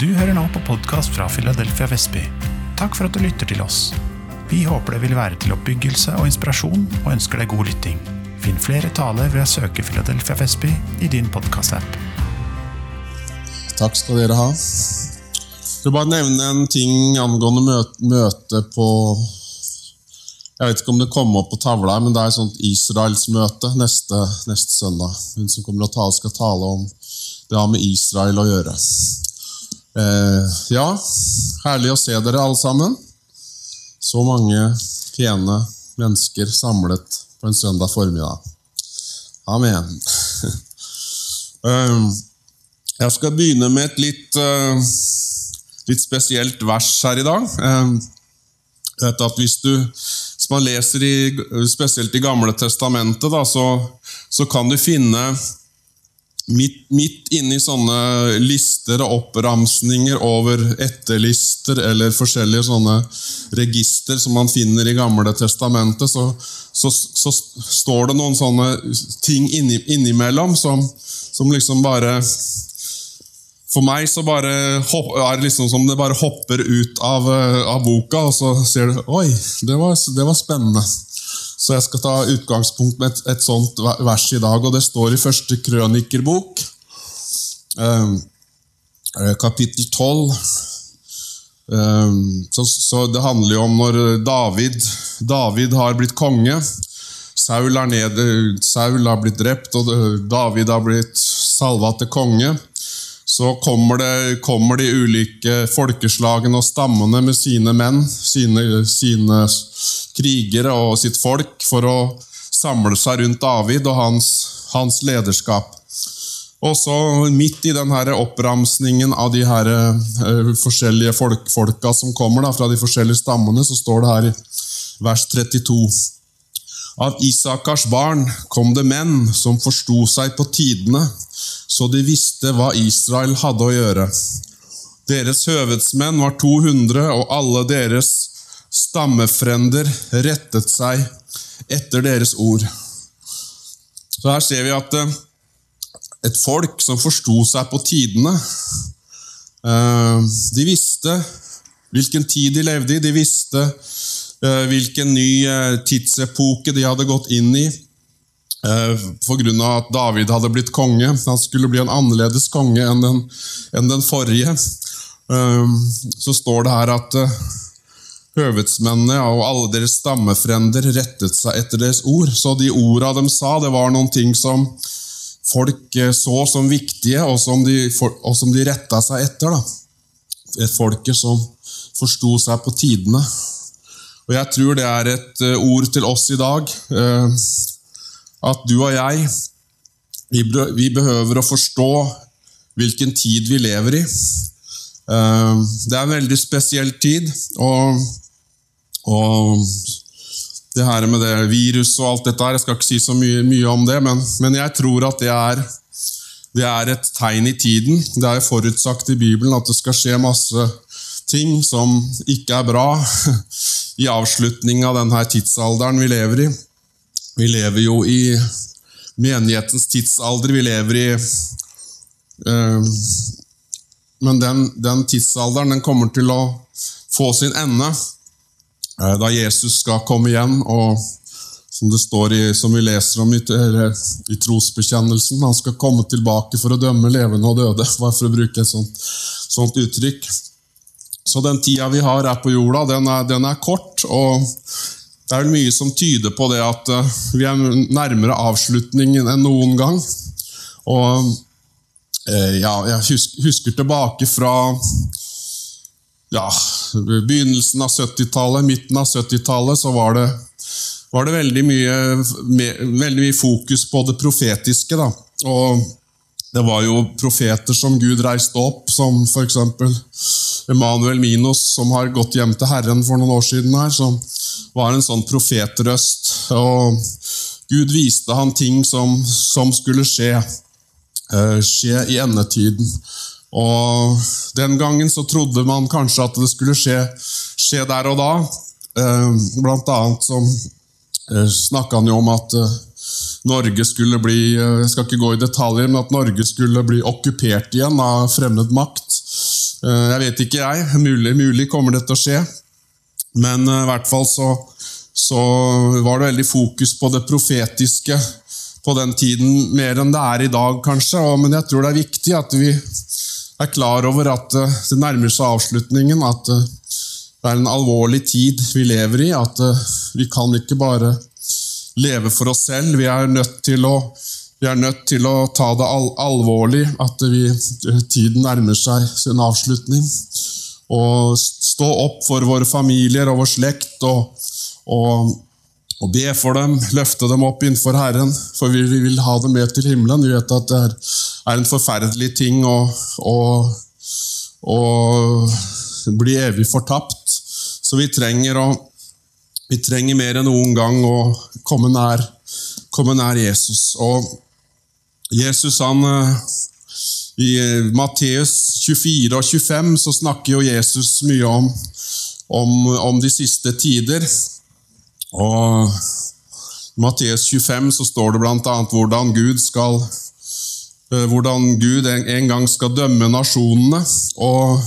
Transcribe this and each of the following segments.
Du hører nå på podkast fra Philadelphia Vestby. Takk for at du lytter til oss. Vi håper det vil være til oppbyggelse og inspirasjon, og ønsker deg god lytting. Finn flere taler ved å søke Philadelphia Vestby i din podkast-app. Takk skal dere ha. Jeg vil bare nevne en ting angående møte, møte på Jeg vet ikke om det kommer opp på tavla, men det er et sånt Israelsmøte neste, neste søndag. Hun som kommer og tale, skal tale om det har med Israel å gjøre. Eh, ja, herlig å se dere alle sammen. Så mange pene mennesker samlet på en søndag formiddag. Amen. Eh, jeg skal begynne med et litt, eh, litt spesielt vers her i dag. At hvis, du, hvis man leser i, spesielt i Gamle testamentet, da, så, så kan du finne Midt, midt inni sånne lister og oppramsninger over etterlister eller forskjellige sånne register som man finner i Gamle testamentet, så, så, så står det noen sånne ting inni, innimellom som, som liksom bare For meg så bare er det liksom som det bare hopper ut av, av boka, og så ser du Oi, det var, det var spennende. Så jeg skal ta utgangspunkt med et, et sånt vers i dag, og det står i første krønikerbok, eh, kapittel 12. Eh, så, så, det handler jo om når David, David har blitt konge. Saul er nede, Saul har blitt drept, og David har blitt salva til konge. Så kommer, det, kommer de ulike folkeslagene og stammene med sine menn, sine, sine krigere og sitt folk, for å samle seg rundt David og hans, hans lederskap. Og så Midt i denne oppramsningen av de her uh, forskjellige folk, folka som kommer da, fra de forskjellige stammene, så står det her i vers 32 Av Isakars barn kom det menn som forsto seg på tidene, så de visste hva Israel hadde å gjøre. Deres høvedsmenn var 200, og alle deres stammefrender rettet seg etter deres ord. Så Her ser vi at eh, et folk som forsto seg på tidene eh, De visste hvilken tid de levde i, de visste eh, hvilken ny tidsepoke de hadde gått inn i. Pga. at David hadde blitt konge. Han skulle bli en annerledes konge enn den, enn den forrige. Så står det her at høvedsmennene og alle deres stammefrender rettet seg etter deres ord. Så de orda de sa, det var noen ting som folk eh, så som viktige, og som de, og som de retta seg etter. Da. Et folket som forsto seg på tidene. Og Jeg tror det er et eh, ord til oss i dag, eh, at du og jeg vi behøver å forstå hvilken tid vi lever i. Det er en veldig spesiell tid. og og det her med det virus og alt dette her, Jeg skal ikke si så mye, mye om det, men, men, jeg tror at det er, det er et tegn i tiden. Det er forutsagt i Bibelen at det skal skje masse ting som ikke er bra i avslutningen av denne tidsalderen vi lever i. Vi lever jo i menighetens tidsalder. Vi lever i øh, Men den, den tidsalderen den kommer til å få sin ende. Eh, da Jesus skal komme igjen, og som det står i, som vi leser om i, i, trosbekjennelsen, han skal komme tilbake for å dømme levende og døde, bare for å bruke et sånt, sånt uttrykk. Så den tida vi har her på jorda, den er, den er, kort, og det er mye som tyder på det at eh, vi er nærmere avslutningen enn noen gang. Og eh, ja, jeg husker, husker tilbake fra ja, begynnelsen av 70-tallet, midten av 70-tallet, så var det, var det veldig, mye, veldig, mye, fokus på det profetiske. Da. Og det var jo profeter som Gud reiste opp, som f.eks. Emanuel Minos, som har gått hjem til Herren for noen år siden, her, som var en sånn profetrøst. Og Gud viste han ting som, som skulle skje, eh, skje i endetiden. Og Den gangen så trodde man kanskje at det skulle skje, skje der og da. Eh, blant annet så eh, snakka han jo om at eh, Norge skulle bli Jeg skal ikke gå i detaljer, men at Norge skulle bli okkupert igjen av fremmed makt. Jeg vet ikke, jeg. Mulig, mulig kommer det til å skje. Men i hvert fall så, så var det veldig fokus på det profetiske på den tiden, mer enn det er i dag, kanskje. Men jeg tror det er viktig at vi er klar over at det nærmer seg avslutningen. At det er en alvorlig tid vi lever i. At vi kan ikke bare leve for oss selv. Vi er nødt til å, nødt til å ta det al alvorlig at vi, tiden nærmer seg sin avslutning. Og stå opp for våre familier og vår slekt og, og, og, be for dem, løfte dem opp innenfor Herren, for vi, vi vil ha dem med til himmelen. Vi vet at det er en forferdelig ting å, å, å bli evig fortapt. Så vi trenger å vi trenger mer enn noen gang å komme nær, komme nær Jesus. Og Jesus han eh, I Matteus 24 og 25 så snakker jo Jesus mye om, om, om de siste tider. Og i Matteus 25 så står det bl.a. hvordan Gud skal eh, hvordan Gud en gang skal dømme nasjonene. og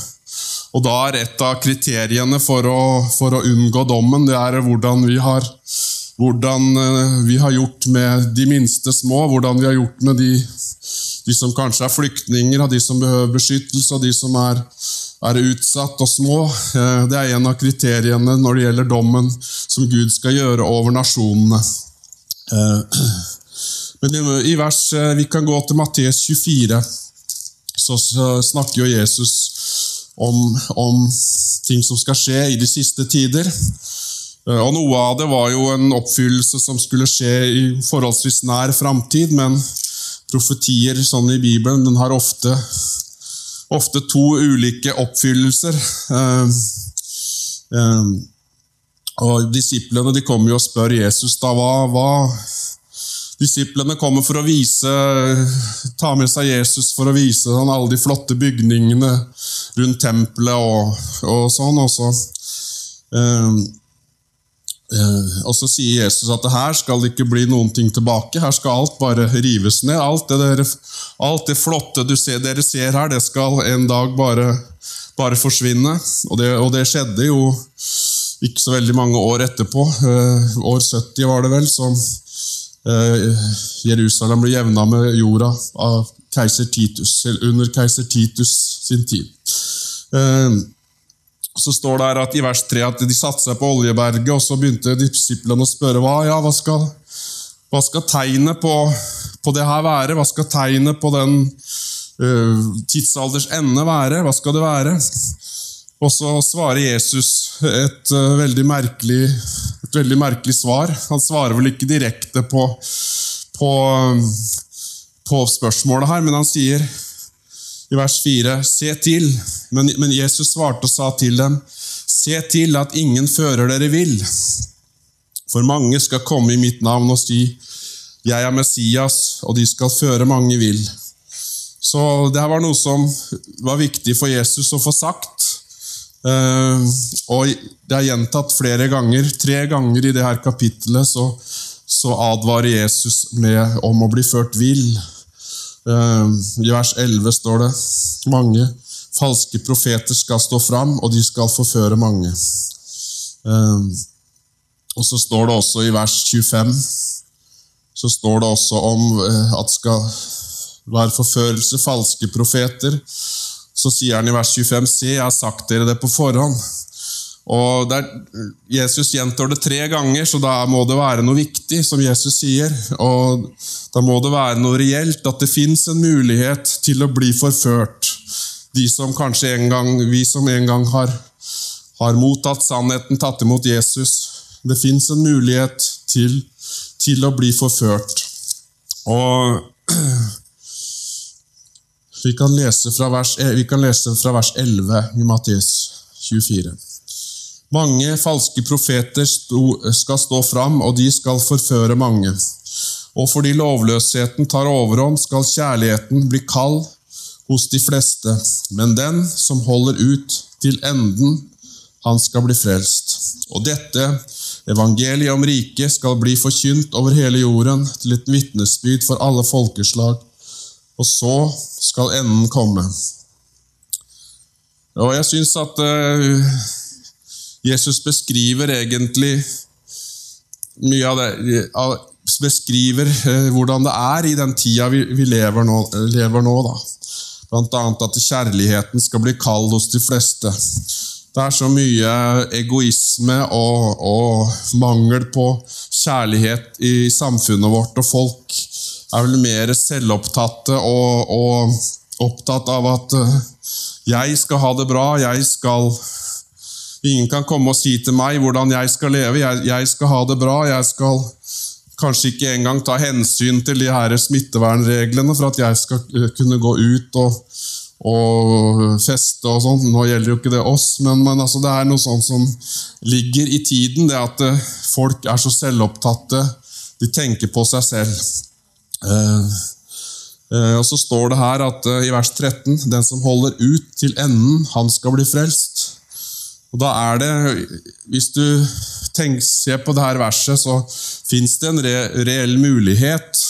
og da er et av kriteriene for å, for å unngå dommen, det er hvordan vi, har, hvordan eh, vi har gjort med de minste små, hvordan vi har gjort med de, de som kanskje er flyktninger, og de som behøver beskyttelse, og de som er, er utsatt og små. Eh, det er en av kriteriene når det gjelder dommen som Gud skal gjøre over nasjonene. Eh, men i vers, Vi kan gå til Matteus 24, så snakker jo Jesus om, om, ting som skal skje i de siste tider. Eh, og Noe av det var jo en oppfyllelse som skulle skje i forholdsvis nær framtid, men profetier sånn i Bibelen den har ofte, ofte to ulike oppfyllelser. Eh, eh, og Disiplene de kommer jo og spør Jesus da, hva, hva Disiplene kommer for å vise, ta med seg Jesus for å vise han alle de flotte bygningene rundt tempelet og, og sånn. Og så, eh, eh, og så sier Jesus at her skal det ikke bli noen ting tilbake. Her skal alt bare rives ned. Alt det, der, alt det flotte ser, dere ser her, det skal en dag bare, bare forsvinne. Og det, og det skjedde jo ikke så veldig mange år etterpå. Eh, år 70 var det vel. som Eh, Jerusalem ble jevna med jorda av keiser Titus, under keiser Titus sin tid. Eh, så står det her at i vers 3 at de satte seg på Oljeberget, og så begynte disiplene å spørre hva, ja, hva skal, hva skal tegnet på, på, det her være? Hva skal tegnet på den uh, tidsalders ende være? Hva skal det være? Og så svarer Jesus et, uh, veldig merkelig, et veldig merkelig svar. Han svarer vel ikke direkte på, på, på, spørsmålet her, men han sier i vers 4.: Se til. Men, men Jesus svarte og sa til dem, Se til at ingen fører dere vill. For mange skal komme i mitt navn og si, Jeg er Messias, og de skal føre mange vill. Så det her var noe som var viktig for Jesus å få sagt. Uh, og det er gjentatt flere ganger. Tre ganger i det her kapittelet så, så advarer Jesus med om å bli ført vill. Uh, I vers 11 står det mange falske profeter skal stå fram, og de skal forføre mange. Uh, og så står det også i vers 25 så står det også om at det skal være forførelse, falske profeter så sier han i vers 25.: Se, jeg har sagt dere det på forhånd. Og der, Jesus gjentar det tre ganger, så da må det være noe viktig, som Jesus sier. Og da må det være noe reelt, at det fins en mulighet til å bli forført. De som kanskje en gang, Vi som en gang har, har mottatt sannheten, tatt imot Jesus. Det fins en mulighet til, til å bli forført. Og vi kan lese fra vers, vi kan lese fra vers 11 i Matteus 24. Mange falske profeter skal stå fram, og de skal forføre mange. Og fordi lovløsheten tar overhånd, skal kjærligheten bli kald hos de fleste. Men den som holder ut til enden, han skal bli frelst. Og dette evangeliet om riket skal bli forkynt over hele jorden til et vitnesbyrd for alle folkeslag og så skal enden komme. Og jeg syns at uh, Jesus beskriver egentlig mye av det Beskriver uh, hvordan det er i den tida vi, vi lever nå. Lever nå da. Blant annet at kjærligheten skal bli kald hos de fleste. Det er så mye egoisme og, og, mangel på kjærlighet i samfunnet vårt, og folk er vel mer selvopptatte og, og opptatt av at eh, jeg skal ha det bra, jeg skal Ingen kan komme og si til meg hvordan jeg skal leve. Jeg, jeg skal ha det bra. Jeg skal kanskje ikke engang ta hensyn til de her smittevernreglene for at jeg skal eh, kunne gå ut og og feste og sånn. Nå gjelder jo ikke det oss, men, men altså det er noe sånt som ligger i tiden. Det at eh, folk er så selvopptatte. De tenker på seg selv. Eh, og Så står det her at i vers 13 Den som holder ut til enden, han skal bli frelst. Og da er det, Hvis du tenker, ser på dette verset, så fins det en re, reell mulighet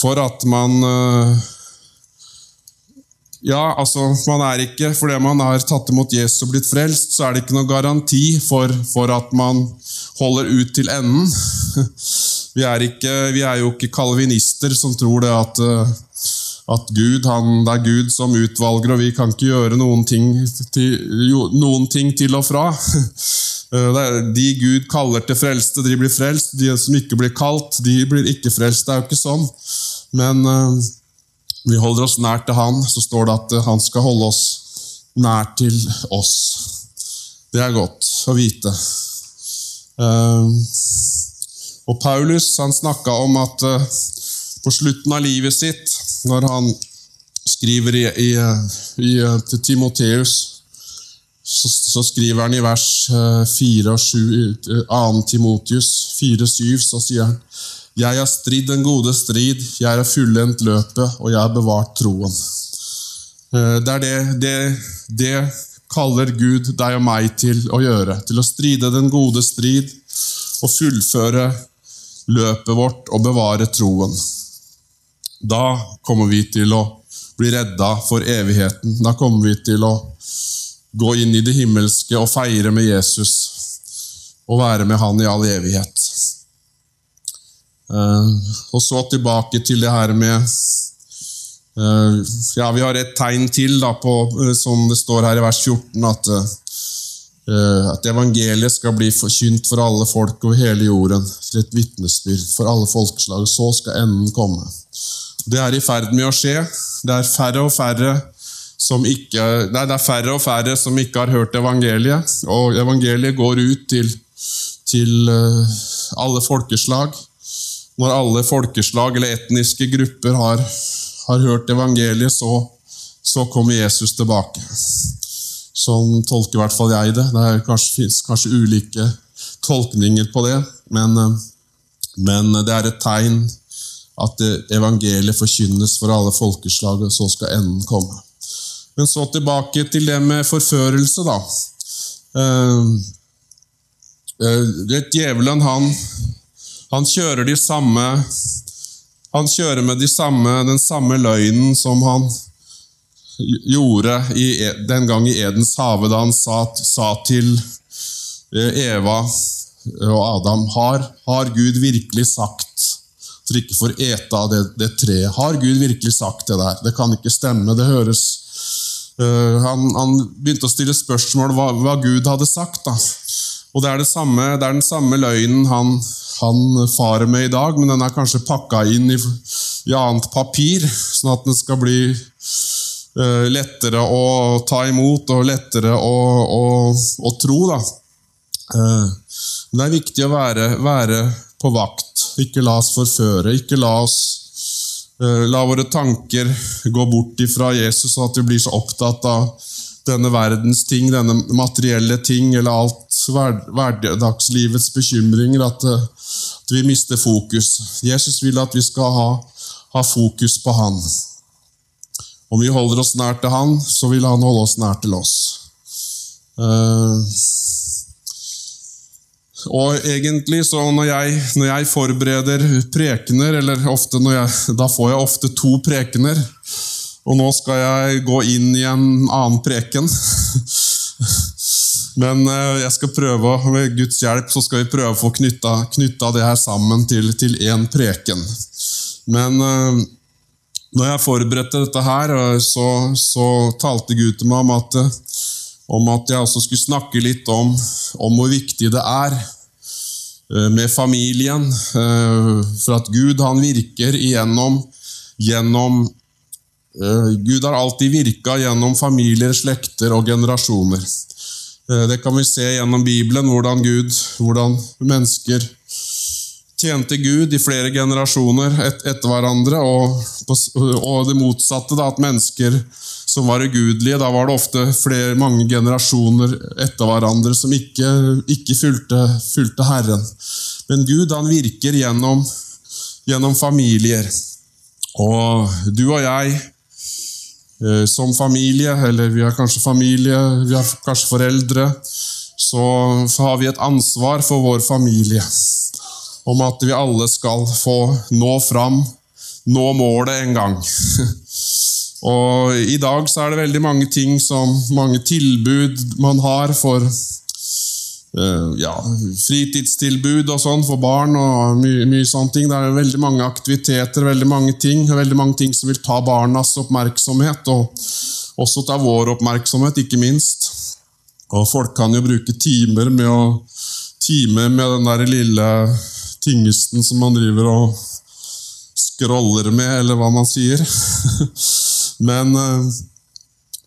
for at man eh, ja, altså, man er ikke, Fordi man har tatt imot Jesus og blitt frelst, så er det ikke noen garanti for, for at man holder ut til enden. Vi er, ikke, vi er jo ikke kalvinister som tror det at, eh, at Gud, han, det er Gud som utvalger, og vi kan ikke gjøre noen ting til, noen ting til og fra. Eh, de Gud kaller til frelste, de blir frelst. De som ikke blir kalt, de blir ikke frelst. Det er jo ikke sånn. Men eh, vi holder oss nær til Han, så står det at Han skal holde oss nær til oss. Det er godt å vite. Ehm, og Paulus han snakka om at eh, på slutten av livet sitt, når han skriver i, i, i, til Timoteus, så, så, skriver han i vers 4 og 7, 2. Timotius 4-7, så sier han jeg har stridd den gode strid, jeg har fullendt løpet, og jeg har bevart troen. Eh, det er det, det, det kaller Gud deg og meg til å gjøre. Til å stride den gode strid og fullføre løpet vårt og bevare troen. Da kommer vi til å bli redda for evigheten. Da kommer vi til å gå inn i det himmelske og feire med Jesus og være med Han i all evighet. Eh, og så tilbake til det her med eh, Ja, vi har et tegn til, da, på, eh, som det står her i vers 14, at, at evangeliet skal bli forkynt for alle folk over hele jorden, til et vitnesbyrd for alle folkeslag. Så skal enden komme. Det er i ferd med å skje. Det er færre og færre som ikke, nei, det er færre og færre som ikke har hørt evangeliet. Og evangeliet går ut til, til alle folkeslag. Når alle folkeslag eller etniske grupper har, har hørt evangeliet, så, så, kommer Jesus tilbake. Sånn tolker i hvert fall jeg det. Det kanskje, finnes kanskje ulike tolkninger på det, men, men det er et tegn at evangeliet forkynnes for alle folkeslag, og så skal enden komme. Men så tilbake til det med forførelse, da. Uh, uh, Djevelen han han kjører de samme Han kjører med de samme, den samme løgnen som han gjorde i, e, den gang i Edens hage, da han sa, sa, til eh, Eva og Adam har, har Gud virkelig sagt at de ikke får ete av det, det, treet? Har Gud virkelig sagt det der? Det kan ikke stemme. Det høres uh, han, han, begynte å stille spørsmål hva, hva Gud hadde sagt. da. Og det er, det samme, det er den samme løgnen han, han farer med i dag, men den er kanskje pakka inn i, i annet papir, sånn at den skal bli uh, lettere å ta imot og lettere å, å, å tro. Uh, det er viktig å være, være, på vakt, ikke la oss forføre. Ikke la oss uh, la våre tanker gå bort ifra Jesus, og at vi blir så opptatt av denne verdens ting, denne materielle ting, eller alt hverdagslivets bekymringer, at, eh, at, vi mister fokus. Jesus vil at vi skal ha, ha, fokus på Han. Om vi holder oss nær til Han, så vil Han holde oss nær til oss. Uh, og egentlig så når jeg, når jeg, forbereder prekener, eller ofte jeg, da får jeg ofte to prekener. Og nå skal jeg gå inn i en annen preken. Men eh, jeg skal prøve, med Guds hjelp så skal vi prøve å få knytta, knytta det her sammen til én preken. Men eh, når jeg forberedte dette her, eh, så, så talte Gud til meg om at, om at jeg også skulle snakke litt om, om hvor viktig det er med familien. For at Gud han virker igjennom gjennom Eh, Gud har alltid virka gjennom familier, slekter og generasjoner. Eh, det kan vi se gjennom Bibelen, hvordan Gud, hvordan mennesker tjente Gud i flere generasjoner et, etter hverandre, og, og det motsatte, da, at mennesker som var ugudelige, da var det ofte flere, mange generasjoner etter hverandre som ikke, ikke fulgte, fulgte, Herren. Men Gud han virker gjennom, gjennom familier. Og du og jeg Eh, som familie, eller vi har kanskje familie, vi har kanskje foreldre, så har vi et ansvar for vår familie. Om at vi alle skal få nå fram, nå målet en gang. Og I dag så er det veldig mange ting som, mange tilbud man har for Uh, ja, fritidstilbud og sånn for barn og mye, mye sånne ting. Det er veldig mange aktiviteter, veldig mange ting, veldig mange ting som vil ta barnas oppmerksomhet, og også ta vår oppmerksomhet, ikke minst. Og folk kan jo bruke timer med å time med den der lille tingesten som man driver og scroller med, eller hva man sier. Men eh,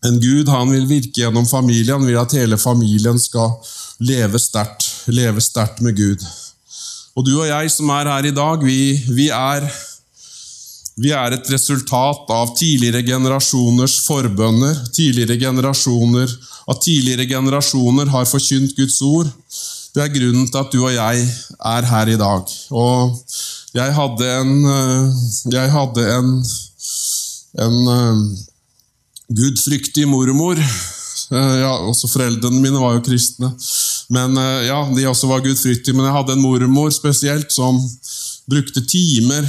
en Gud han vil virke gjennom familien, han vil at hele familien skal leve sterkt, leve sterkt med Gud. Og du og jeg som er her i dag, vi, vi, er, vi er et resultat av tidligere generasjoners forbønner. Tidligere generasjoner, At tidligere generasjoner har forkynt Guds ord. Det er grunnen til at du og jeg er her i dag. Og jeg hadde en, jeg hadde en, en gudfryktig mormor Eh, ja, også Foreldrene mine var jo kristne. Men eh, ja, De også var gudfryktige. Men jeg hadde en mormor spesielt som brukte timer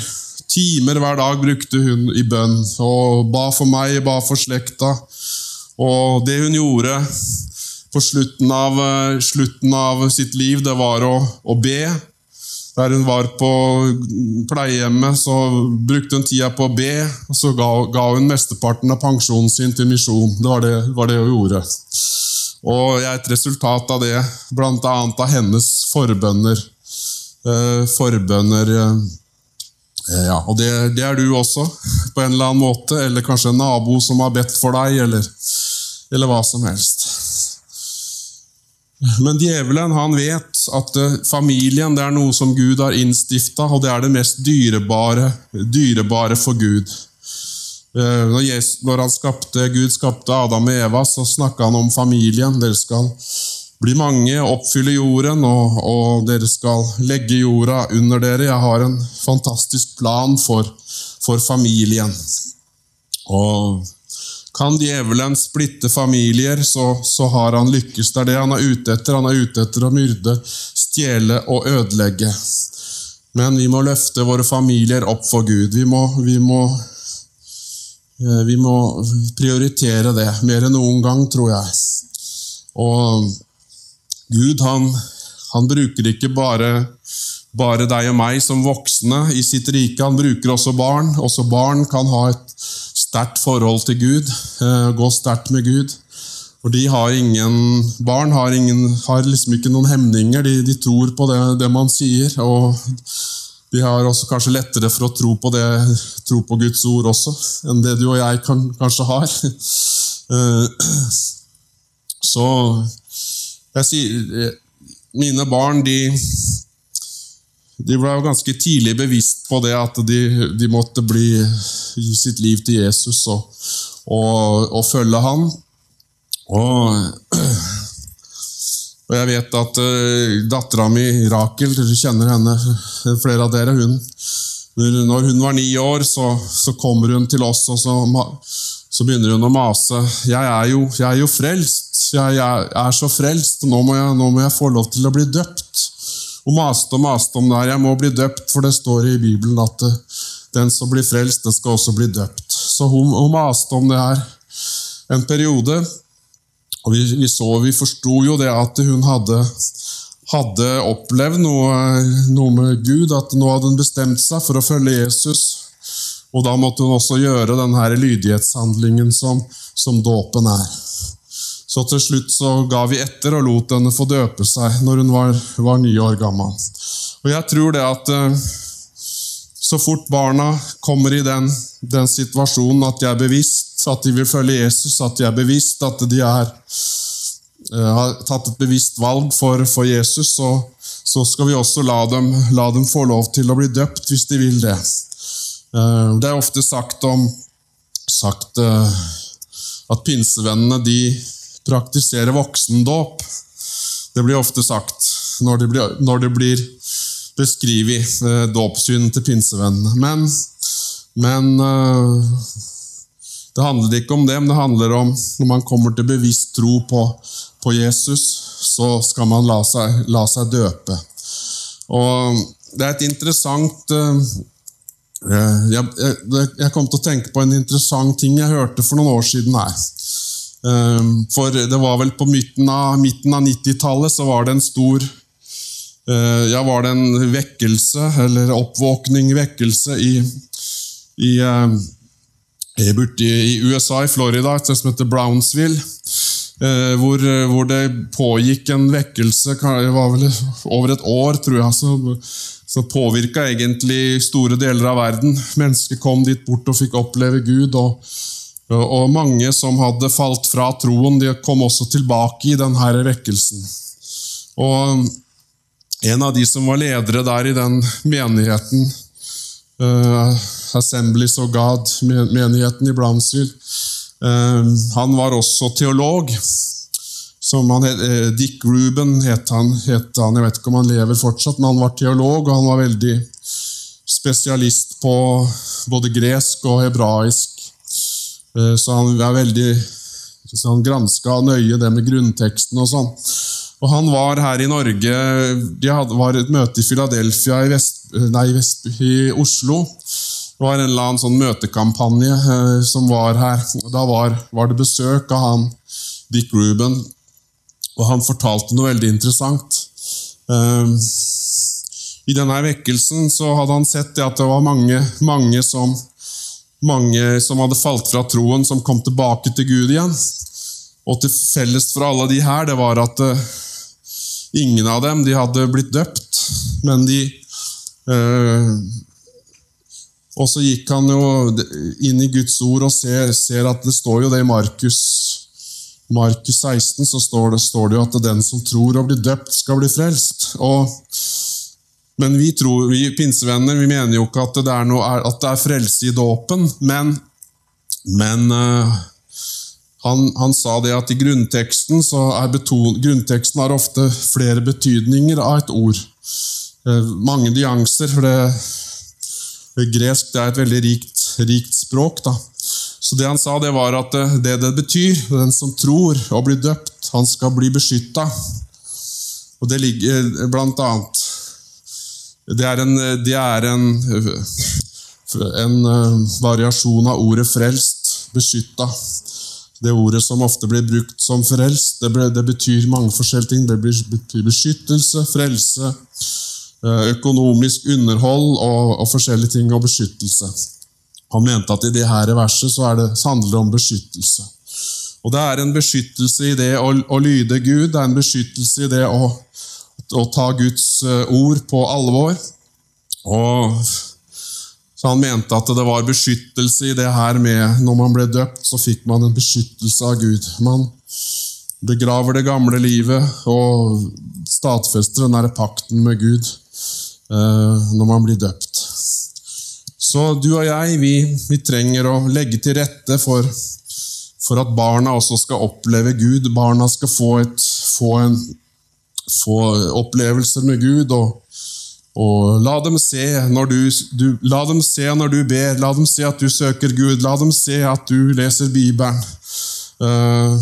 timer hver dag brukte hun i bønn. Og ba for meg, ba for slekta. Og det hun gjorde på slutten av, eh, slutten av sitt liv, det var å, å be. Der hun var på pleiehjemmet, så brukte hun tida på å be, og så ga, ga hun mesteparten av pensjonen sin til misjon. Det var det, var det hun gjorde. Og jeg er et resultat av det, bl.a. av hennes forbønner. Eh, forbønner eh, ja, Og det, det, er du også, på en eller annen måte. Eller kanskje en nabo som har bedt for deg, eller, eller hva som helst. Men djevelen han vet at eh, familien det er noe som Gud har innstifta, og det er det mest dyrebare, dyrebare for Gud. Eh, når, skapte, Gud skapte Adam og Eva, så snakka han om familien. Dere skal bli mange, oppfylle jorden, og, og, dere skal legge jorda under dere. Jeg har en fantastisk plan for, for familien. Og kan djevelen splitte familier, så, så, har han lykkes. Det er det han er ute etter. Han er ute etter å myrde, stjele og ødelegge. Men vi må løfte våre familier opp for Gud. Vi må, vi må, eh, vi må prioritere det mer enn noen gang, tror jeg. Og Gud, han, han bruker ikke bare, bare deg og meg som voksne i sitt rike. Han bruker også barn. Også barn kan ha et sterkt forhold til Gud, eh, gå sterkt med Gud. For de har ingen, Barn har, ingen, har liksom ikke noen hemninger, de, de tror på det, det, man sier. og De har også kanskje lettere for å tro på, det, tro på Guds ord også, enn det du og jeg kan, kanskje har. Eh, så jeg sier Mine barn, de de ble jo ganske tidlig bevisst på det at de, de måtte bli, gi sitt liv til Jesus og, og, og følge ham. Og, og, jeg vet at uh, dattera mi Rakel, dere kjenner henne, flere av dere, hun Når hun var ni år, så, så kommer hun til oss, og så, så begynner hun å mase. 'Jeg er jo, jeg er jo frelst. Jeg, jeg, er så frelst. Nå må, jeg, nå må jeg få lov til å bli døpt.' Og maste og maste om det her. Jeg må bli døpt, for det står i Bibelen at eh, den som blir frelst, den skal også bli døpt. Så hun, hun maste om det her en periode. Og vi, vi så, vi forsto jo det at hun hadde, hadde opplevd noe, noe, med Gud, at nå hadde hun bestemt seg for å følge Jesus. Og da måtte hun også gjøre denne lydighetshandlingen som, som dåpen er. Så til slutt så ga vi etter og lot henne få døpe seg når hun var, var ni år gammel. Og jeg tror det at eh, så fort barna kommer i den, den, situasjonen at de er bevisst at de vil følge Jesus, at de er bevisst at de er, uh, har tatt et bevisst valg for, for Jesus, så, så, skal vi også la dem, la dem, få lov til å bli døpt hvis de vil det. Uh, det er ofte sagt om sagt, at pinsevennene de praktiserer voksendåp. Det blir ofte sagt når det blir, når det blir beskrevet eh, dåpssynet til pinsevennene. Men, men eh, det handler ikke om det, men det handler om når man kommer til bevisst tro på, på Jesus, så skal man la seg, la seg, døpe. Og det er et interessant eh, jeg, jeg, jeg, kom til å tenke på en interessant ting jeg hørte for noen år siden her. For det var vel på midten av, av 90-tallet så var det en stor Eh, ja, var det en vekkelse, eller oppvåkning, vekkelse, i, i, eh, i USA, i Florida, et sted som heter Brownsville. Eh, hvor, hvor, det pågikk en vekkelse det var vel over et år, tror jeg, som, som påvirka egentlig store deler av verden. Mennesker kom dit bort og fikk oppleve Gud. og, og mange som hadde falt fra troen, de kom også tilbake i denne vekkelsen. Og en av de som var ledere der i den menigheten, uh, Assemblies of God-menigheten i Brownsville, uh, han var også teolog. Som han, uh, Dick Ruben het han, het han, Jeg vet ikke om han lever fortsatt, men han var teolog, og han var veldig spesialist på både gresk og hebraisk. Så han er veldig så han granska nøye det med grunnteksten og sånn. Og han var her i Norge De hadde, var et møte i Philadelphia i, Vest, nei, Vest, i Oslo. Det var en eller annen sånn møtekampanje eh, som var her. Og da var, var, det besøk av han Dick Ruben, og han fortalte noe veldig interessant. Eh, I denne vekkelsen så hadde han sett at det var mange, mange, som, mange som hadde falt fra troen, som kom tilbake til Gud igjen. Og til felles for alle de her, det var at uh, ingen av dem de hadde blitt døpt, men de uh, Og så gikk han jo inn i Guds ord og ser, ser at det står jo det i Markus, Markus 16 så står det, står det jo at den som tror og blir døpt, skal bli frelst. Og, men vi, tror, vi pinsevenner vi mener jo ikke at det er, noe, at det er frelse i dåpen, men, men uh, han, han, sa det at i grunnteksten, beton, grunnteksten har ofte flere betydninger av et ord. Eh, mange nyanser, for det, det gresk det er et veldig rikt, rikt språk. Da. Så det han sa, det var at det, det, det betyr, den som tror og blir døpt, han skal bli beskytta. Og det ligger blant annet Det er en, det er en, en eh, variasjon av ordet 'frelst', beskytta. Det ordet som ofte blir brukt som frelst, det, ble, det betyr mange forskjellige ting. Det betyr beskyttelse, frelse, eh, økonomisk underhold og, og, forskjellige ting, og beskyttelse. Han mente at i det her verset så, det, så handler det om beskyttelse. Og Det er en beskyttelse i det å, å lyde Gud, det er en beskyttelse i det å, å ta Guds eh, ord på alvor. Og så han mente at det var beskyttelse i det her med Når man ble døpt, så fikk man en beskyttelse av Gud. Man begraver det gamle livet og stadfester den der pakten med Gud eh, når man blir døpt. Så du og jeg, vi, vi trenger å legge til rette for, for, at barna også skal oppleve Gud. Barna skal få, et, få, en, få opplevelser med Gud. og og la dem, se du, du, la dem se når du ber, la dem se at du søker Gud, la dem se at du leser Bibelen. Uh,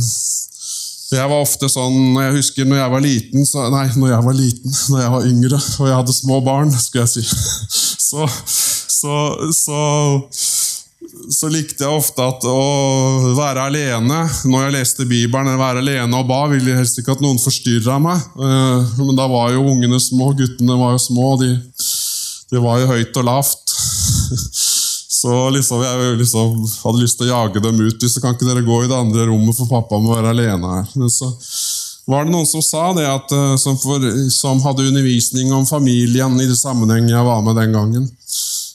jeg var ofte sånn Jeg husker når jeg var liten så, Nei, når jeg var liten, når jeg var yngre og jeg hadde små barn, skulle jeg si. Så, så, så så likte jeg ofte at å være alene når jeg leste Bibelen, være alene og ba, ville jeg helst ikke at noen forstyrra meg. Eh, men da var jo ungene små, guttene var jo små, de, de var jo høyt og lavt. Så liksom, jeg liksom hadde lyst til å jage dem ut. Så kan ikke dere gå i det andre rommet, for pappa må være alene her. Men så var det noen som sa det, at, eh, som, for, som hadde undervisning om familien i det sammenheng jeg var med den gangen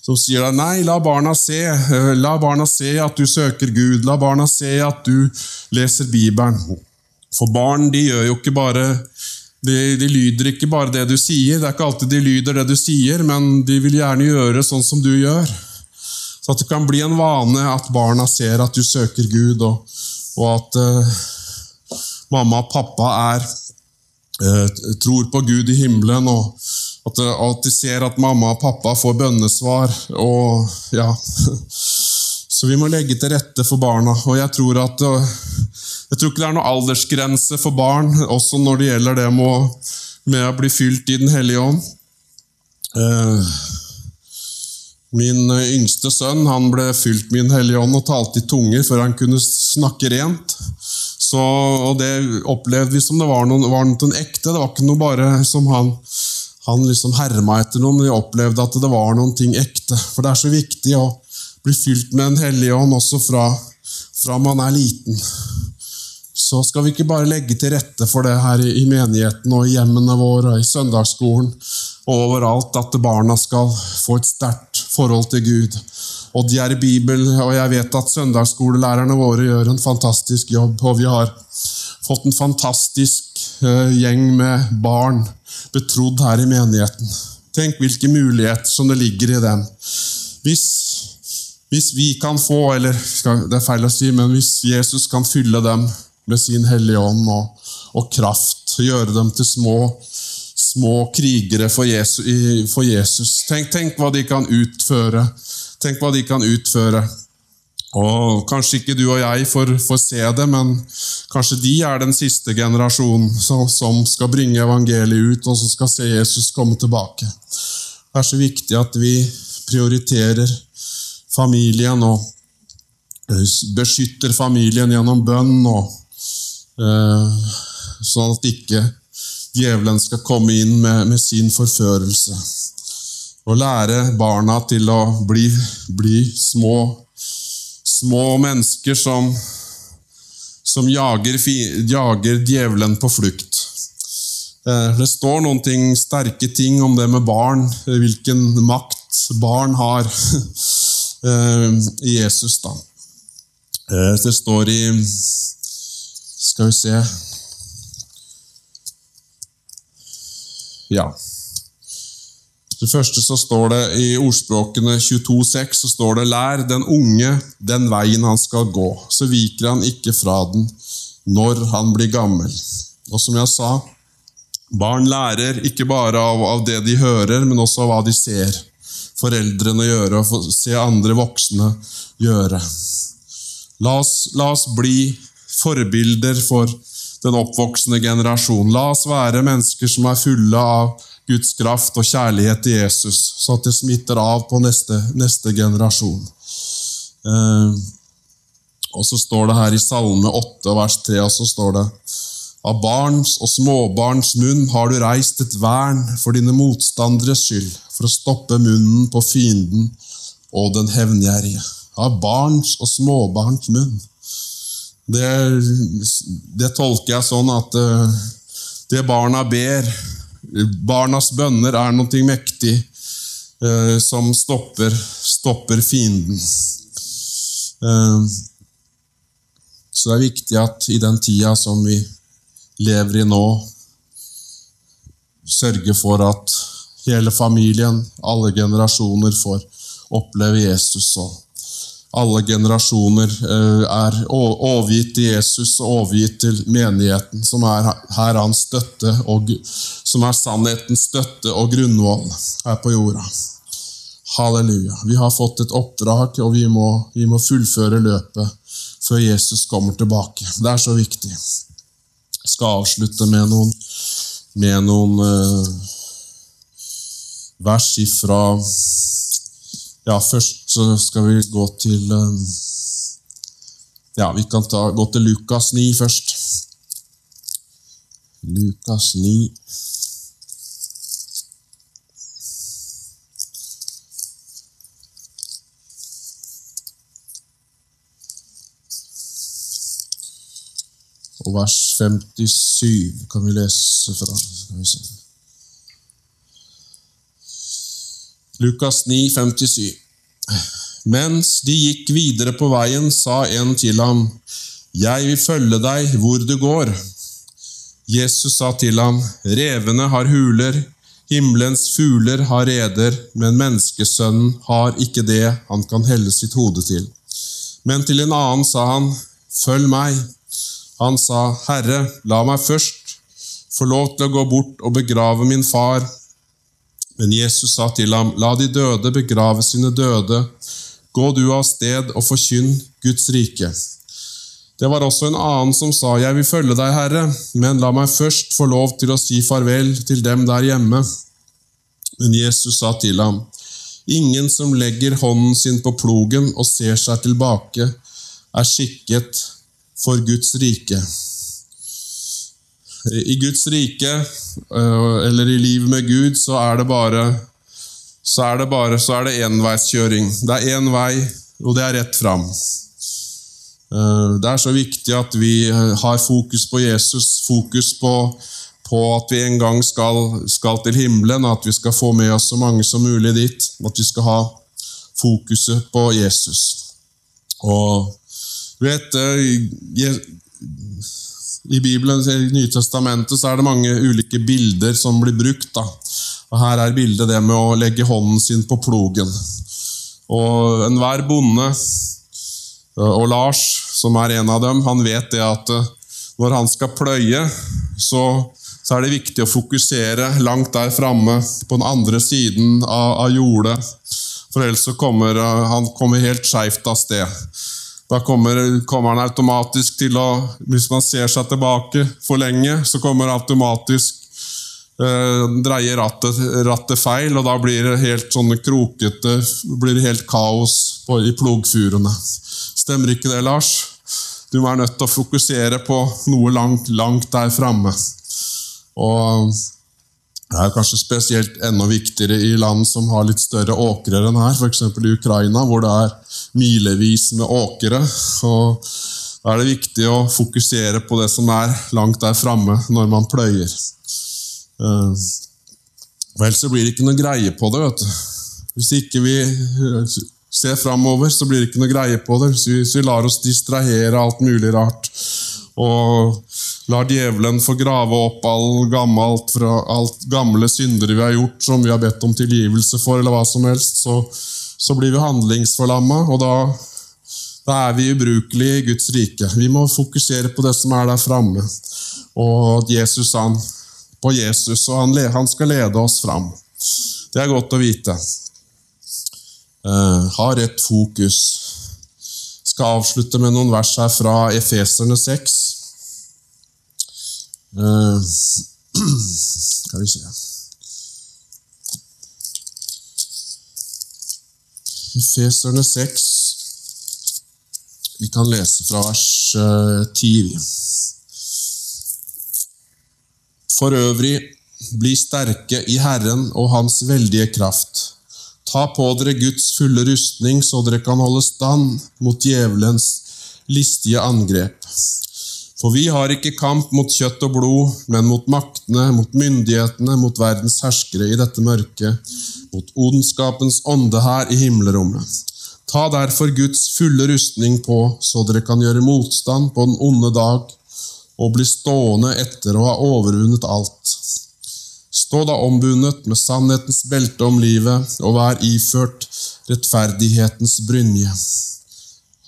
som sier deg nei, la barna se. Eh, la barna se at du søker Gud. La barna se at du leser Bibelen. For barn de gjør jo ikke bare de, de, lyder ikke bare det du sier. Det er ikke alltid de lyder det du sier, men de vil gjerne gjøre sånn som du gjør. Så at det kan bli en vane at barna ser at du søker Gud, og, og at uh, mamma og pappa er, uh, tror på Gud i himmelen. og at, at de ser at mamma og pappa får bønnesvar. og ja, Så vi må legge til rette for barna. Og jeg tror at jeg tror ikke det er noen aldersgrense for barn, også når det gjelder det med å, med å bli fylt i Den hellige ånd. Eh, min yngste sønn han ble fylt med Den hellige ånd og talte i tunger før han kunne snakke rent. Så, og Det opplevde vi som det var noe, var noe ekte. Det var ikke noe bare som han han liksom herma etter noe, men jeg opplevde at det var noen ting ekte. For det er så viktig å bli fylt med en hellig ånd også fra, fra man er liten. Så skal vi ikke bare legge til rette for det her i menigheten og i hjemmene våre og i søndagsskolen og overalt, at barna skal få et sterkt forhold til Gud. Og de er i Bibelen, og jeg vet at søndagsskolelærerne våre gjør en fantastisk jobb. Og vi har fått en fantastisk uh, gjeng med barn betrodd her i menigheten. Tenk hvilke muligheter som det ligger i dem. Hvis, hvis vi kan få, eller det er feil å si, men hvis Jesus kan fylle dem med sin Hellige Ånd og, og kraft, gjøre dem til små, små krigere for Jesus, for Jesus. Tenk, tenk hva de kan utføre. Tenk hva de kan utføre. Og Kanskje ikke du og jeg får, får, se det, men kanskje de er den siste generasjonen som, som, skal bringe evangeliet ut, og som skal se Jesus komme tilbake. Det er så viktig at vi prioriterer familien og beskytter familien gjennom bønn, og, eh, sånn at ikke djevelen skal komme inn med, med sin forførelse. Og lære barna til å bli, bli små Små mennesker som, som jager, jager, djevelen på flukt. Eh, det står noen ting, sterke ting om det med barn, hvilken makt barn har eh, i Jesus. da. Eh, det står i Skal vi se Ja. Det første så står det I ordspråkene 22,6 så står det Lær den unge den veien han skal gå, så viker han ikke fra den når han blir gammel. Og som jeg sa, barn lærer ikke bare av, av det de hører, men også av hva de ser foreldrene gjøre og se andre voksne gjøre. La oss, la oss bli forbilder for den oppvoksende generasjon. La oss være mennesker som er fulle av Guds kraft og kjærlighet til Jesus, så at det smitter av på neste, neste generasjon. Eh, og så står det her i Salme 8, vers 3, og så står det av barns og småbarns munn har du reist et vern for dine motstanderes skyld, for å stoppe munnen på fienden og den hevngjerrige. Av barns og småbarns munn. Det, det, tolker jeg sånn at uh, det barna ber Barnas bønner er noe mektig eh, som stopper, stopper fienden. Eh, så det er viktig at i den tida som vi lever i nå, sørge for at hele familien, alle generasjoner, får oppleve Jesus. og alle generasjoner eh, er overgitt til Jesus og overgitt til menigheten, som er her hans støtte, og som er sannhetens støtte og grunnvoll her på jorda. Halleluja. Vi har fått et oppdrag, og vi må, vi må fullføre løpet før Jesus kommer tilbake. Det er så viktig. Jeg skal avslutte med noen, med noen uh, vers ifra Ja, først så skal vi gå til eh, Ja, vi kan ta, gå til Lukas 9 først. Lukas 9. Og vers 57 kan vi lese fra. Skal vi se. Lukas 9, 57. Mens de gikk videre på veien, sa en til ham, Jeg vil følge deg hvor du går. Jesus sa til ham, Revene har huler, himmelens fugler har reder, men menneskesønnen har ikke det han kan helle sitt hode til. Men til en annen sa han, Følg meg. Han sa, Herre, la meg først få lov til å gå bort og begrave min far. Men Jesus sa til ham, La de døde begrave sine døde. Gå du av sted og forkynn Guds rike. Det var også en annen som sa, Jeg vil følge deg, Herre, men la meg først få lov til å si farvel til dem der hjemme. Men Jesus sa til ham, Ingen som legger hånden sin på plogen og ser seg tilbake, er skikket for Guds rike. I Guds rike, øh, eller i livet med Gud, så er det bare så er det bare så er det enveiskjøring. Det er én vei, og det er rett fram. Øh, det er så viktig at vi øh, har fokus på Jesus, fokus på, på at vi en gang skal, skal, til himmelen, at vi skal få med oss så mange som mulig dit. At vi skal ha fokuset på Jesus. Og du vet, I Bibelen, i Nytestamentet, så er det mange ulike bilder som blir brukt. da. Og Her er bildet det med å legge hånden sin på plogen. Og enhver bonde, og Lars, som er en av dem, han vet det at når han skal pløye, så, så er det viktig å fokusere langt der framme, på den andre siden av, av jordet. For ellers så kommer han kommer helt skeivt av sted. Da kommer, kommer, han automatisk til å Hvis man ser seg tilbake for lenge, så kommer automatisk eh, dreie rattet, rattet, feil, og da blir det helt sånne krokete blir det helt kaos på, i plogfurene. Stemmer ikke det, Lars? Du er nødt til å fokusere på noe langt, langt der framme. Og det er kanskje spesielt enda viktigere i land som har litt større åkrer enn her, f.eks. i Ukraina, hvor det er milevis med åkre. Og da er det viktig å fokusere på det som er langt der framme når man pløyer. Uh, ellers så blir det ikke noe greie på det. vet du. Hvis ikke vi eh, ser framover, så blir det ikke noe greie på det. Hvis vi lar oss distrahere alt mulig rart og lar djevelen få grave opp all gammelt fra alt gamle syndere vi har gjort, som vi har bedt om tilgivelse for, eller hva som helst, så, så blir vi handlingsforlamma, og da, da, er vi ubrukelige i Guds rike. Vi må fokusere på det som er der framme, og Jesus han, på Jesus, og han, han, skal lede oss fram. Det er godt å vite. Uh, ha rett fokus skal avslutte med noen vers her fra Efeserne 6. Uh, skal vi se Feserne 6. Vi kan lese fra vers 10. Eh, For øvrig, bli sterke i Herren og Hans veldige kraft. Ta på dere Guds fulle rustning, så dere kan holde stand mot djevelens listige angrep. For vi har ikke kamp mot kjøtt og blod, men mot maktene, mot myndighetene, mot verdens herskere i dette mørket, mot ondskapens ånde her i himmelrommet. Ta derfor Guds fulle rustning på, så dere kan gjøre motstand på den onde dag, og bli stående etter å ha overvunnet alt. Stå da ombundet med sannhetens belte om livet, og vær iført rettferdighetens brynje.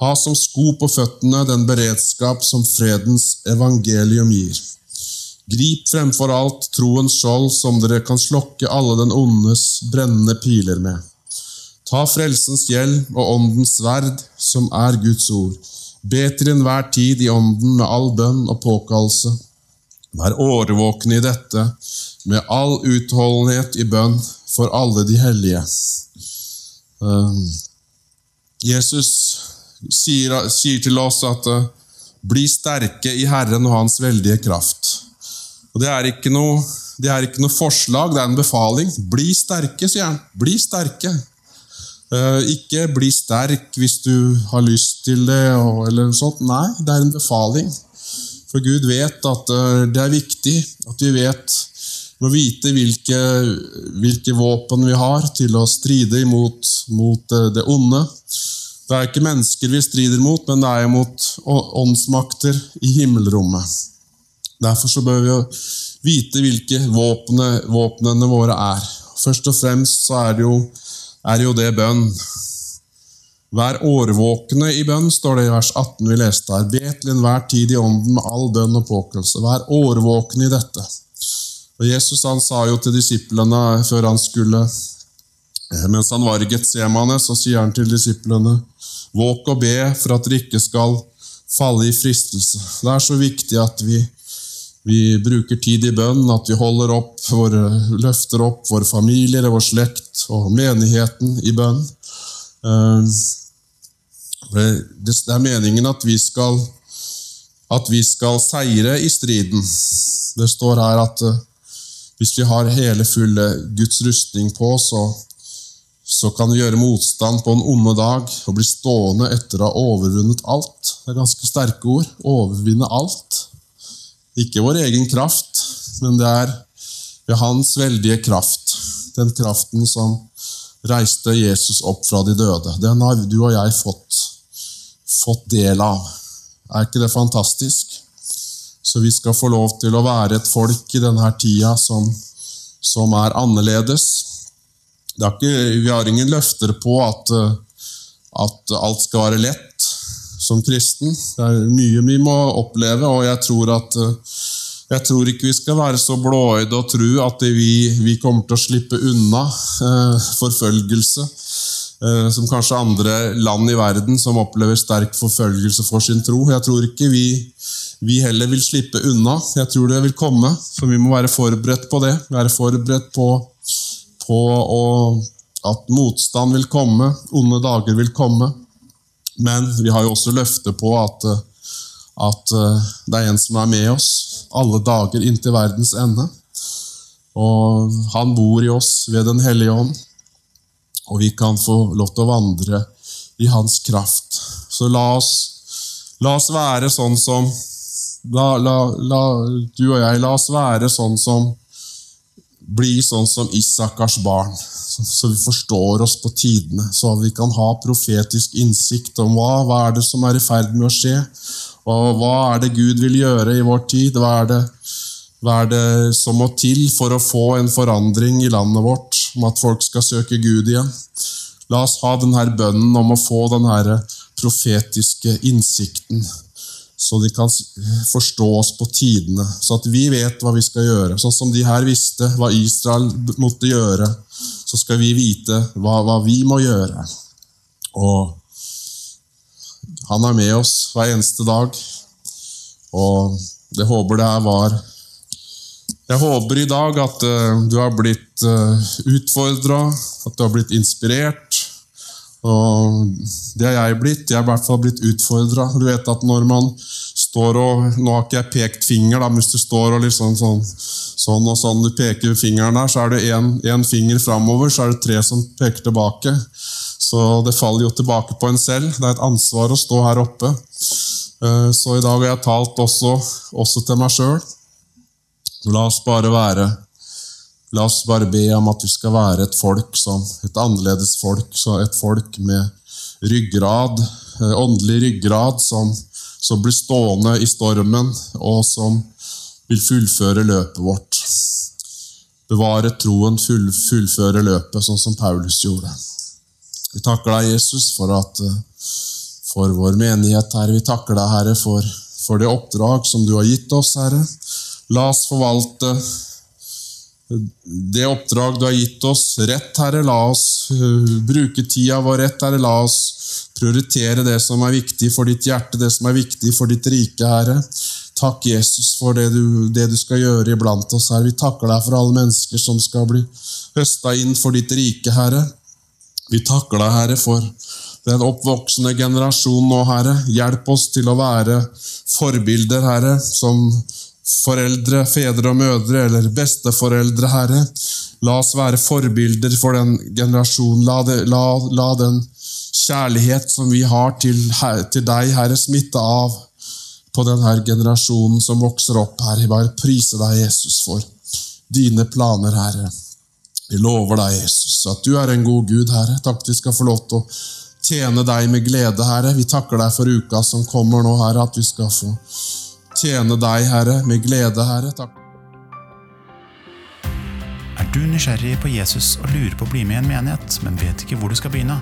Ha som sko på føttene den beredskap som fredens evangelium gir. Grip fremfor alt troens skjold, som dere kan slokke alle den ondes brennende piler med. Ta frelsens gjeld og åndens sverd, som er Guds ord. Be til enhver tid i ånden med all bønn og påkallelse. Vær årvåkne i dette, med all utholdenhet i bønn for alle de hellige. Eh, Jesus sier, sier til oss at uh, 'bli sterke i Herren og Hans veldige kraft'. Og Det er ikke noe, er ikke noe forslag, det er en befaling. Bli sterke, sier han. Bli sterke. Uh, ikke bli sterk hvis du har lyst til det, eller noe sånt. Nei, det er en befaling. For Gud vet at det er viktig at vi vet må vite hvilke, hvilke, våpen vi har til å stride imot mot det onde. Det er ikke mennesker vi strider mot, men det er mot åndsmakter i himmelrommet. Derfor så bør vi vite hvilke våpne, våpnene våre er. Først og fremst så er det jo, er jo det bønn. Vær årvåkne i bønn, står det i vers 18 vi leste her. Be til enhver tid i ånden med all bønn og påkallelse. Vær årvåkne i dette. Og Jesus han sa jo til disiplene før han skulle Mens han var i Getsemane, så sier han til disiplene Våk og be for at dere ikke skal falle i fristelse. Det er så viktig at vi, vi bruker tid i bønn, at vi holder opp våre, løfter opp våre familier, vår slekt og menigheten i bønn. Eh, det er meningen at vi skal, at vi skal seire i striden. Det står her at eh, hvis vi har hele, fulle Guds rustning på, så, så kan vi gjøre motstand på en onde dag og bli stående etter å ha overvunnet alt. Det er ganske sterke ord. Overvinne alt. Ikke vår egen kraft, men det er ved Hans veldige kraft. Den kraften som reiste Jesus opp fra de døde. Den har du og jeg fått, fått del av. Er ikke det fantastisk? Så vi skal få lov til å være et folk i denne tida som, som er annerledes. Ikke, vi har ingen løfter på at, at, alt skal være lett som kristen. Det er mye vi må oppleve, og jeg tror at jeg tror ikke vi skal være så blåøyde og tro at vi, vi, kommer til å slippe unna eh, forfølgelse. Eh, som kanskje andre land i verden som opplever sterk forfølgelse for sin tro. Jeg tror ikke vi vi heller vil slippe unna. Jeg tror det vil komme, så vi må være forberedt på det. Være forberedt på, på at motstand vil komme, onde dager vil komme. Men vi har jo også løftet på at, at eh, det er en som er med oss alle dager inntil verdens ende. Og han bor i oss ved Den hellige ånd, og vi kan få lov til å vandre i hans kraft. Så la oss, la oss være sånn som La, la, la, du og jeg, la oss være sånn som Bli sånn som Isakars barn, så vi forstår oss på tidene. Så vi kan ha profetisk innsikt om hva, hva er det som er i ferd med å skje. Og hva er det Gud vil gjøre i vår tid? Hva er det, hva er det som må til for å få en forandring i landet vårt, om at folk skal søke Gud igjen? La oss ha denne bønnen om å få denne profetiske innsikten så de kan forstå oss på tidene, så at vi vet hva vi skal gjøre. Sånn som de her visste hva Israel måtte gjøre, så skal vi vite hva, hva vi må gjøre. Og han er med oss hver eneste dag, og jeg håper det her var Jeg håper i dag at uh, du har blitt uh, eh, utfordra, at du har blitt inspirert. Og det har jeg blitt. Jeg har i hvert fall blitt utfordra. Du vet at når man står og Nå har ikke jeg pekt finger, da, men hvis du står og liksom sånn, sånn og sånn, du peker fingeren der, så er det én finger framover, så er det tre som peker tilbake. Så det faller jo tilbake på en selv. Det er et ansvar å stå her oppe. Eh, så i dag har jeg talt også, også til meg sjøl. La oss bare være La oss bare be om at vi skal være et folk som et annerledes folk, et folk med ryggrad, eh, åndelig ryggrad, som, som blir stående i stormen, og som vil fullføre løpet vårt. Bevare troen, full, fullføre løpet, sånn som Paulus gjorde. Vi takker deg, Jesus, for, at, eh, for vår menighet, Herre. Vi takker deg, Herre, for, for det oppdrag som du har gitt oss, Herre. La oss forvalte det oppdrag du har gitt oss, rett, Herre. La oss uh, bruke tida vår rett, Herre. La oss prioritere det som er viktig for ditt hjerte, det som er viktig for ditt rike, Herre. Takk, Jesus, for det du, det du skal gjøre iblant oss, Herre. Vi takker deg for alle mennesker som skal bli høsta inn for ditt rike, Herre. Vi takker deg, Herre, for den oppvoksende generasjon nå, Herre. Hjelp oss til å være forbilder, Herre, som foreldre, fedre og mødre, eller besteforeldre, Herre. La oss være forbilder for den generasjonen. La, det, la, la den kjærlighet som vi har til, til, deg, Herre, smitte av på denne generasjonen som vokser opp, Herre. Bare prise deg, Jesus, for dine planer, Herre. Vi lover deg, Jesus, at du er en god Gud, Herre. Takk vi skal få lov til å tjene deg med glede, Herre. Vi takker deg for uka som kommer nå, Herre, at vi skal få tjene deg, Herre, med glede, Herre. Takk. Er du nysgjerrig på Jesus og lurer på å bli med i en menighet, men vet ikke hvor du skal begynne?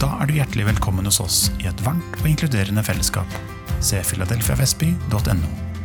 Da er du hjertelig velkommen hos oss i et varmt og inkluderende fellesskap. Se filadelfiavestby.no.